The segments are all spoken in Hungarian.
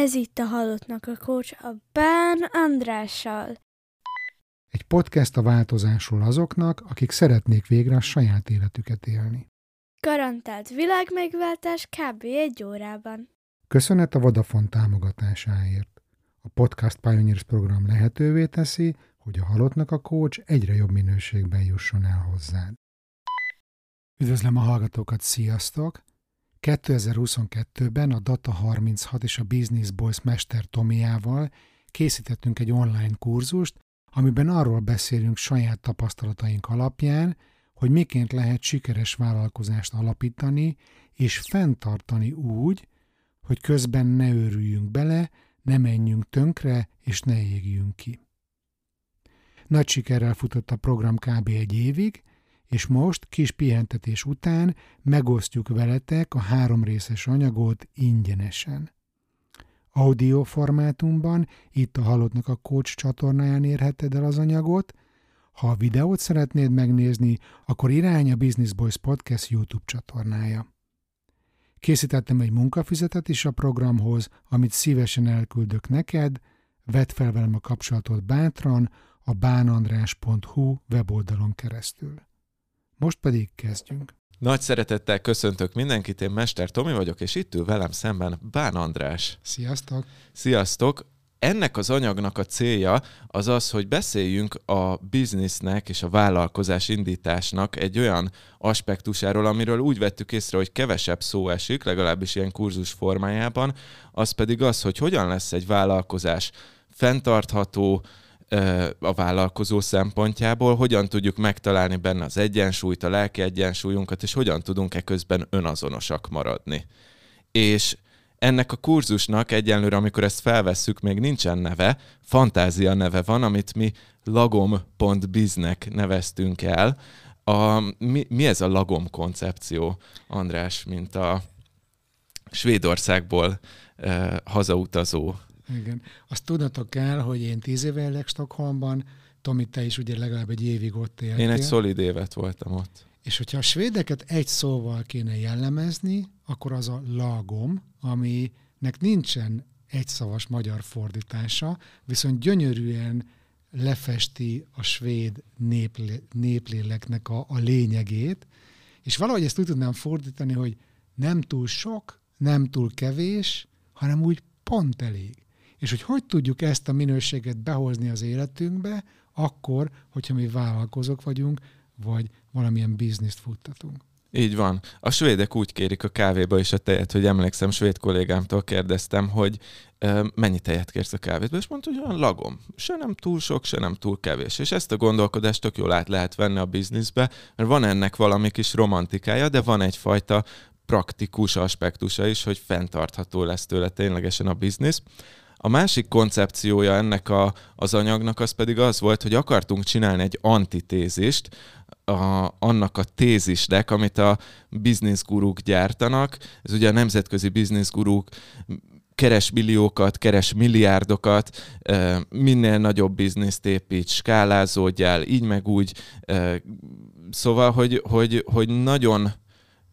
Ez itt a Halottnak a Coach a Bán Andrással. Egy podcast a változásról azoknak, akik szeretnék végre a saját életüket élni. Garantált világmegváltás kb. egy órában. Köszönet a Vodafone támogatásáért. A Podcast Pioneers program lehetővé teszi, hogy a halottnak a coach egyre jobb minőségben jusson el hozzád. Üdvözlöm a hallgatókat, sziasztok! 2022-ben a Data 36 és a Business Boys Mester Tomiával készítettünk egy online kurzust, amiben arról beszélünk saját tapasztalataink alapján, hogy miként lehet sikeres vállalkozást alapítani és fenntartani úgy, hogy közben ne őrüljünk bele, ne menjünk tönkre és ne égjünk ki. Nagy sikerrel futott a program kb. egy évig, és most kis pihentetés után megosztjuk veletek a három részes anyagot ingyenesen. Audio formátumban, itt a Halottnak a Coach csatornáján érheted el az anyagot, ha a videót szeretnéd megnézni, akkor irány a Business Boys Podcast YouTube csatornája. Készítettem egy munkafizetet is a programhoz, amit szívesen elküldök neked, vedd fel velem a kapcsolatot bátran a bánandrás.hu weboldalon keresztül. Most pedig kezdjünk. Nagy szeretettel köszöntök mindenkit, én Mester Tomi vagyok, és itt ül velem szemben Bán András. Sziasztok! Sziasztok! Ennek az anyagnak a célja az az, hogy beszéljünk a biznisznek és a vállalkozás indításnak egy olyan aspektusáról, amiről úgy vettük észre, hogy kevesebb szó esik, legalábbis ilyen kurzus formájában, az pedig az, hogy hogyan lesz egy vállalkozás fenntartható, a vállalkozó szempontjából, hogyan tudjuk megtalálni benne az egyensúlyt, a lelki egyensúlyunkat, és hogyan tudunk-e közben önazonosak maradni. És ennek a kurzusnak egyenlőre, amikor ezt felvesszük, még nincsen neve, fantázia neve van, amit mi lagom.biznek neveztünk el. A, mi, mi ez a lagom koncepció, András, mint a Svédországból eh, hazautazó igen. Azt tudnatok kell, hogy én tíz éve élek Stockholmban, Tomi, te is ugye legalább egy évig ott éltél. Én egy szolid évet voltam ott. És hogyha a svédeket egy szóval kéne jellemezni, akkor az a lagom, aminek nincsen egyszavas magyar fordítása, viszont gyönyörűen lefesti a svéd néplé, népléleknek a, a lényegét, és valahogy ezt úgy tudnám fordítani, hogy nem túl sok, nem túl kevés, hanem úgy pont elég. És hogy hogy tudjuk ezt a minőséget behozni az életünkbe, akkor, hogyha mi vállalkozók vagyunk, vagy valamilyen bizniszt futtatunk. Így van. A svédek úgy kérik a kávéba is a tejet, hogy emlékszem, svéd kollégámtól kérdeztem, hogy e, mennyi tejet kérsz a kávéba, és mondta, hogy olyan lagom. Se nem túl sok, se nem túl kevés. És ezt a gondolkodást tök jól át lehet venni a bizniszbe, mert van ennek valami kis romantikája, de van egyfajta praktikus aspektusa is, hogy fenntartható lesz tőle ténylegesen a biznisz. A másik koncepciója ennek a, az anyagnak az pedig az volt, hogy akartunk csinálni egy antitézist, a, annak a tézisnek, amit a bizniszgurúk gyártanak. Ez ugye a nemzetközi bizniszgurúk keres milliókat, keres milliárdokat, minél nagyobb bizniszt épít, skálázódjál, így meg úgy. Szóval, hogy, hogy, hogy nagyon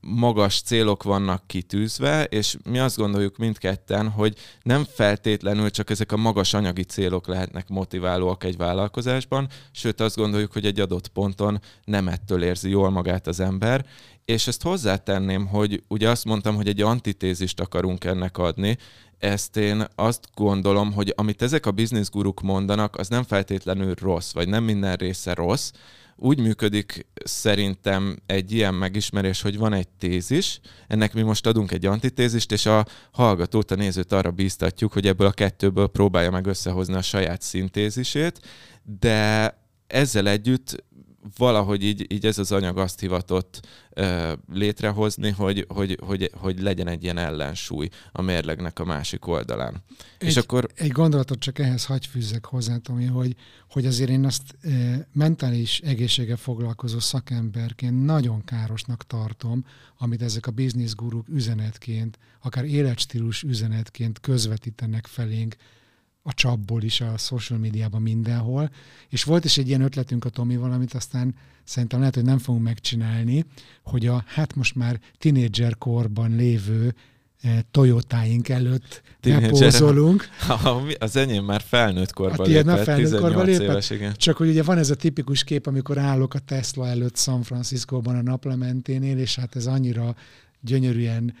magas célok vannak kitűzve, és mi azt gondoljuk mindketten, hogy nem feltétlenül csak ezek a magas anyagi célok lehetnek motiválóak egy vállalkozásban, sőt azt gondoljuk, hogy egy adott ponton nem ettől érzi jól magát az ember, és ezt hozzátenném, hogy ugye azt mondtam, hogy egy antitézist akarunk ennek adni, ezt én azt gondolom, hogy amit ezek a bizniszguruk mondanak, az nem feltétlenül rossz, vagy nem minden része rossz, úgy működik szerintem egy ilyen megismerés, hogy van egy tézis, ennek mi most adunk egy antitézist, és a hallgatót, a nézőt arra bíztatjuk, hogy ebből a kettőből próbálja meg összehozni a saját szintézisét, de ezzel együtt valahogy így, így ez az anyag azt hivatott ö, létrehozni, hogy, hogy, hogy, hogy legyen egy ilyen ellensúly a mérlegnek a másik oldalán. Egy, És akkor... egy gondolatot csak ehhez hagy fűzzek hozzá, Tomi, hogy, hogy azért én azt e, mentális egészsége foglalkozó szakemberként nagyon károsnak tartom, amit ezek a bizniszguruk üzenetként, akár életstílus üzenetként közvetítenek felénk, a csapból is, a social médiában mindenhol. És volt is egy ilyen ötletünk a Tomival, amit aztán szerintem lehet, hogy nem fogunk megcsinálni, hogy a hát most már tinédzser korban lévő Toyotáink előtt bepózolunk. Az enyém már felnőtt korba a lépett, már felnőtt korba lépett, éves, igen. Csak hogy ugye van ez a tipikus kép, amikor állok a Tesla előtt San Franciscóban a naplementénél, és hát ez annyira gyönyörűen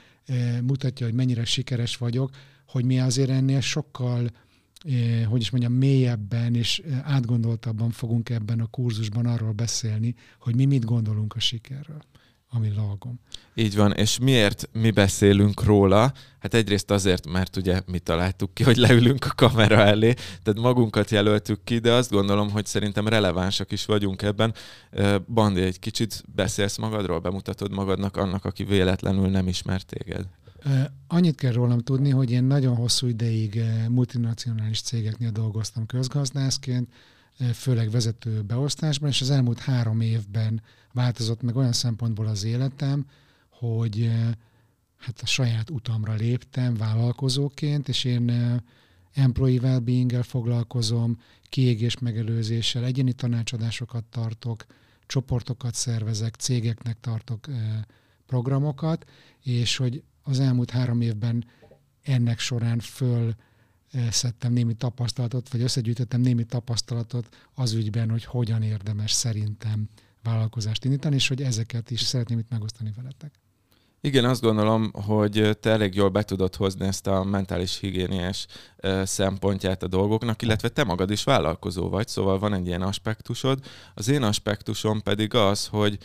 mutatja, hogy mennyire sikeres vagyok, hogy mi azért ennél sokkal hogy is mondjam, mélyebben és átgondoltabban fogunk ebben a kurzusban arról beszélni, hogy mi mit gondolunk a sikerről, ami lagom. Így van, és miért mi beszélünk róla? Hát egyrészt azért, mert ugye mi találtuk ki, hogy leülünk a kamera elé, tehát magunkat jelöltük ki, de azt gondolom, hogy szerintem relevánsak is vagyunk ebben. Bandi, egy kicsit beszélsz magadról, bemutatod magadnak annak, aki véletlenül nem ismert téged? Annyit kell rólam tudni, hogy én nagyon hosszú ideig multinacionális cégeknél dolgoztam közgazdászként, főleg vezető beosztásban, és az elmúlt három évben változott meg olyan szempontból az életem, hogy hát a saját utamra léptem vállalkozóként, és én employee well foglalkozom, kiégés megelőzéssel, egyéni tanácsadásokat tartok, csoportokat szervezek, cégeknek tartok programokat, és hogy az elmúlt három évben ennek során föl szedtem némi tapasztalatot, vagy összegyűjtöttem némi tapasztalatot az ügyben, hogy hogyan érdemes szerintem vállalkozást indítani, és hogy ezeket is szeretném itt megosztani veletek. Igen, azt gondolom, hogy te elég jól be tudod hozni ezt a mentális higiéniás szempontját a dolgoknak, illetve te magad is vállalkozó vagy, szóval van egy ilyen aspektusod. Az én aspektusom pedig az, hogy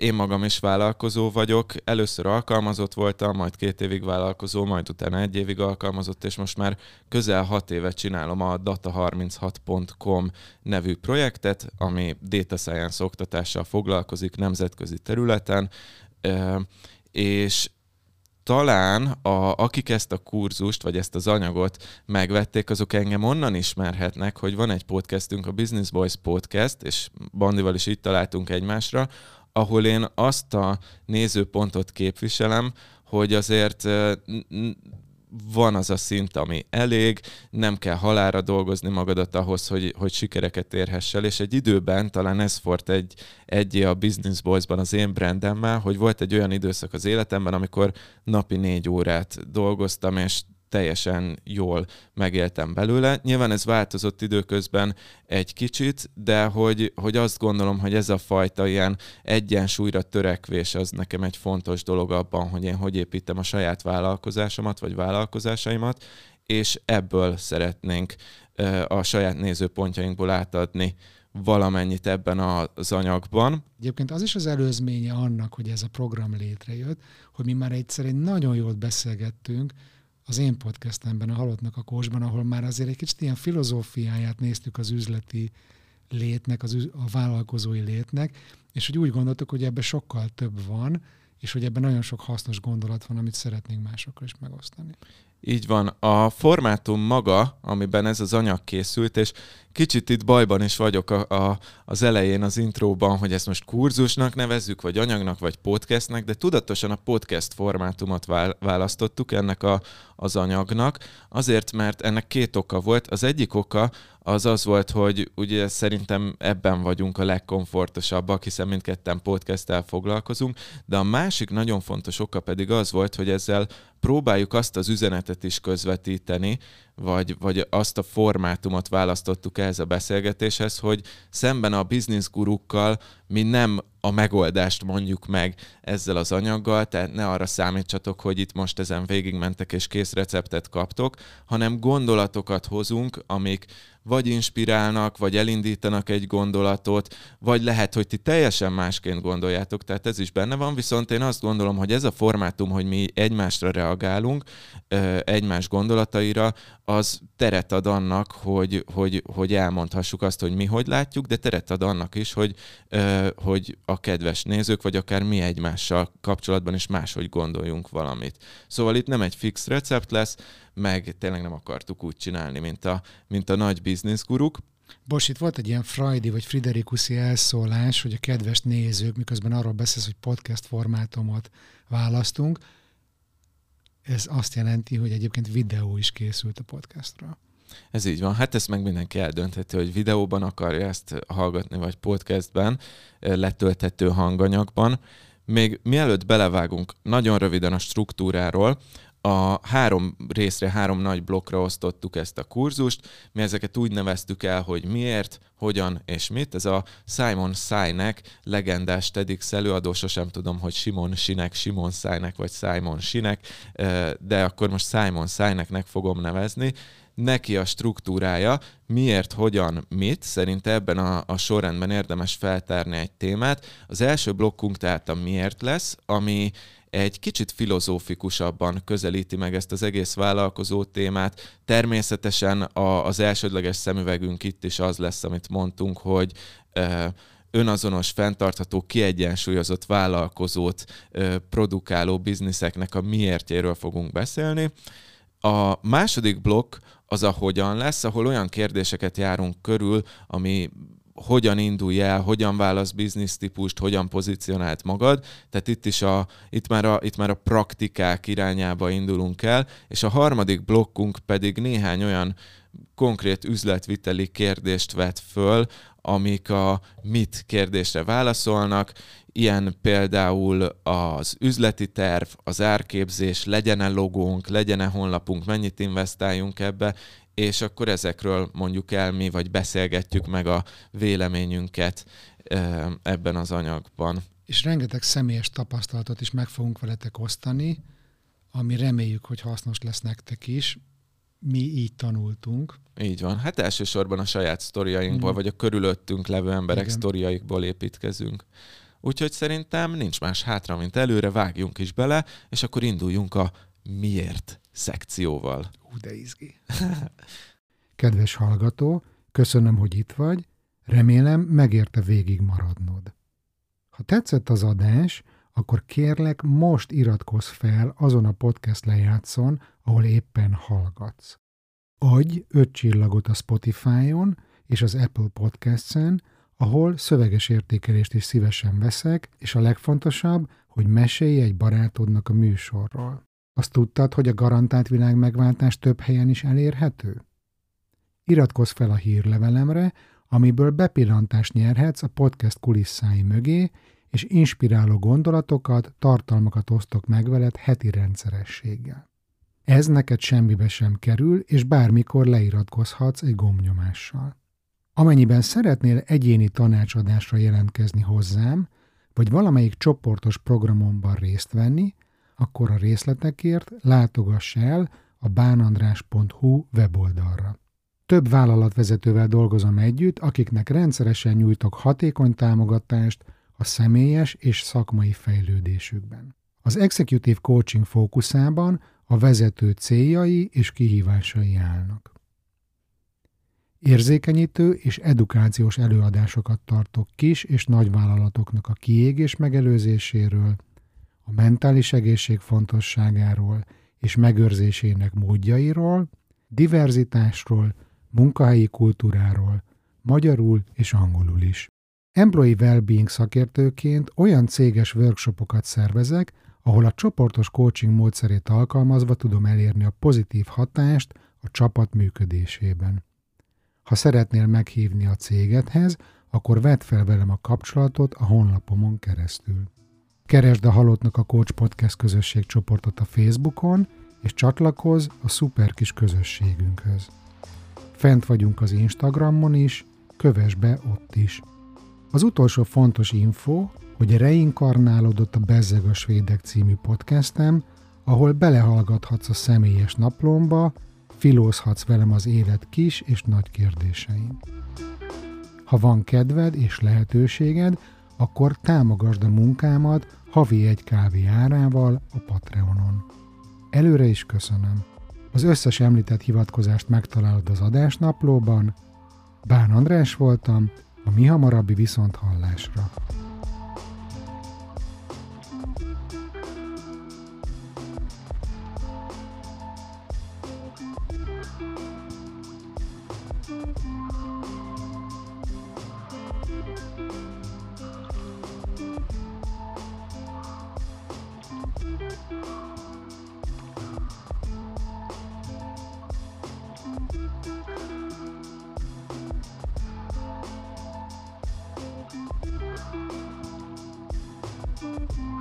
én magam is vállalkozó vagyok. Először alkalmazott voltam, majd két évig vállalkozó, majd utána egy évig alkalmazott, és most már közel hat évet csinálom a data36.com nevű projektet, ami data science oktatással foglalkozik nemzetközi területen, és talán a, akik ezt a kurzust, vagy ezt az anyagot megvették, azok engem onnan ismerhetnek, hogy van egy podcastünk, a Business Boys Podcast, és Bandival is itt találtunk egymásra, ahol én azt a nézőpontot képviselem, hogy azért van az a szint, ami elég, nem kell halára dolgozni magadat ahhoz, hogy, hogy sikereket érhessel, és egy időben, talán ez volt egy, egy a Business Boys-ban az én brandemmel, hogy volt egy olyan időszak az életemben, amikor napi négy órát dolgoztam, és teljesen jól megéltem belőle. Nyilván ez változott időközben egy kicsit, de hogy, hogy azt gondolom, hogy ez a fajta ilyen egyensúlyra törekvés az nekem egy fontos dolog abban, hogy én hogy építem a saját vállalkozásomat, vagy vállalkozásaimat, és ebből szeretnénk a saját nézőpontjainkból átadni valamennyit ebben az anyagban. Egyébként az is az előzménye annak, hogy ez a program létrejött, hogy mi már egyszer egy nagyon jól beszélgettünk az én podcastemben, a Halottnak a Kósban, ahol már azért egy kicsit ilyen filozófiáját néztük az üzleti létnek, az, a vállalkozói létnek, és hogy úgy gondoltuk, hogy ebben sokkal több van, és hogy ebben nagyon sok hasznos gondolat van, amit szeretnénk másokkal is megosztani. Így van. A formátum maga, amiben ez az anyag készült, és kicsit itt bajban is vagyok a, a, az elején, az intróban, hogy ezt most kurzusnak nevezzük, vagy anyagnak, vagy podcastnek, de tudatosan a podcast formátumot választottuk ennek a, az anyagnak, azért, mert ennek két oka volt. Az egyik oka az az volt, hogy ugye szerintem ebben vagyunk a legkomfortosabbak, hiszen mindketten podcasttel foglalkozunk, de a másik nagyon fontos oka pedig az volt, hogy ezzel próbáljuk azt az üzenetet is közvetíteni, vagy, vagy azt a formátumot választottuk ehhez a beszélgetéshez, hogy szemben a bizniszgurukkal mi nem a megoldást mondjuk meg ezzel az anyaggal, tehát ne arra számítsatok, hogy itt most ezen végigmentek és kész receptet kaptok, hanem gondolatokat hozunk, amik vagy inspirálnak, vagy elindítanak egy gondolatot, vagy lehet, hogy ti teljesen másként gondoljátok, tehát ez is benne van, viszont én azt gondolom, hogy ez a formátum, hogy mi egymásra reagálunk, egymás gondolataira, az teret ad annak, hogy, hogy, hogy elmondhassuk azt, hogy mi hogy látjuk, de teret ad annak is, hogy, hogy a kedves nézők, vagy akár mi egymással kapcsolatban is máshogy gondoljunk valamit. Szóval itt nem egy fix recept lesz, meg tényleg nem akartuk úgy csinálni, mint a, mint a nagy bizniszguruk. Bos, itt volt egy ilyen Freudi vagy Friderikuszi elszólás, hogy a kedves nézők, miközben arról beszélsz, hogy podcast formátumot választunk, ez azt jelenti, hogy egyébként videó is készült a podcastról. Ez így van. Hát ezt meg mindenki eldöntheti, hogy videóban akarja ezt hallgatni, vagy podcastben, letölthető hanganyagban. Még mielőtt belevágunk nagyon röviden a struktúráról, a három részre, három nagy blokkra osztottuk ezt a kurzust. Mi ezeket úgy neveztük el, hogy miért, hogyan és mit. Ez a Simon Sinek legendás TEDx előadó, sosem tudom, hogy Simon Sinek, Simon Sinek vagy Simon Sinek, de akkor most Simon Sineknek fogom nevezni neki a struktúrája, miért, hogyan, mit, szerinte ebben a, a sorrendben érdemes feltárni egy témát. Az első blokkunk tehát a miért lesz, ami egy kicsit filozófikusabban közelíti meg ezt az egész vállalkozó témát. Természetesen a, az elsődleges szemüvegünk itt is az lesz, amit mondtunk, hogy e, önazonos, fenntartható, kiegyensúlyozott vállalkozót e, produkáló bizniszeknek a miértjéről fogunk beszélni. A második blokk az a hogyan lesz, ahol olyan kérdéseket járunk körül, ami hogyan indulj el, hogyan válasz típust, hogyan pozícionált magad. Tehát itt is a, itt már a, itt már a praktikák irányába indulunk el, és a harmadik blokkunk pedig néhány olyan konkrét üzletviteli kérdést vet föl, amik a mit kérdésre válaszolnak, ilyen például az üzleti terv, az árképzés, legyen-e logónk, legyen-e honlapunk, mennyit investáljunk ebbe, és akkor ezekről mondjuk el mi, vagy beszélgetjük meg a véleményünket ebben az anyagban. És rengeteg személyes tapasztalatot is meg fogunk veletek osztani, ami reméljük, hogy hasznos lesz nektek is. Mi így tanultunk. Így van. Hát elsősorban a saját sztoriainkból, mm. vagy a körülöttünk levő emberek Igen. sztoriaikból építkezünk. Úgyhogy szerintem nincs más hátra, mint előre, vágjunk is bele, és akkor induljunk a miért szekcióval. Hú, de izgi. Kedves hallgató, köszönöm, hogy itt vagy, remélem megérte végig maradnod. Ha tetszett az adás, akkor kérlek most iratkozz fel azon a podcast lejátszon, ahol éppen hallgatsz. Adj öt csillagot a Spotify-on és az Apple Podcasts-en, ahol szöveges értékelést is szívesen veszek, és a legfontosabb, hogy mesélj egy barátodnak a műsorról. Azt tudtad, hogy a garantált világ megváltás több helyen is elérhető? Iratkozz fel a hírlevelemre, amiből bepillantást nyerhetsz a podcast kulisszái mögé, és inspiráló gondolatokat, tartalmakat osztok meg veled heti rendszerességgel. Ez neked semmibe sem kerül, és bármikor leiratkozhatsz egy gombnyomással. Amennyiben szeretnél egyéni tanácsadásra jelentkezni hozzám, vagy valamelyik csoportos programomban részt venni, akkor a részletekért látogass el a bánandrás.hu weboldalra. Több vállalatvezetővel dolgozom együtt, akiknek rendszeresen nyújtok hatékony támogatást a személyes és szakmai fejlődésükben. Az Executive Coaching fókuszában a vezető céljai és kihívásai állnak. Érzékenyítő és edukációs előadásokat tartok kis és nagyvállalatoknak a kiégés megelőzéséről, a mentális egészség fontosságáról és megőrzésének módjairól, diverzitásról, munkahelyi kultúráról, magyarul és angolul is. Employee Wellbeing szakértőként olyan céges workshopokat szervezek, ahol a csoportos coaching módszerét alkalmazva tudom elérni a pozitív hatást a csapat működésében. Ha szeretnél meghívni a cégedhez, akkor vedd fel velem a kapcsolatot a honlapomon keresztül. Keresd a Halottnak a Coach Podcast közösség csoportot a Facebookon, és csatlakozz a szuper kis közösségünkhöz. Fent vagyunk az Instagramon is, kövess be ott is. Az utolsó fontos info, hogy reinkarnálódott a Bezzeg a Svédek című podcastem, ahol belehallgathatsz a személyes naplomba, filózhatsz velem az élet kis és nagy kérdésein. Ha van kedved és lehetőséged, akkor támogasd a munkámat havi egy kávé árával a Patreonon. Előre is köszönöm. Az összes említett hivatkozást megtalálod az adásnaplóban. Bán András voltam, a mi hamarabbi viszonthallásra. Thank you.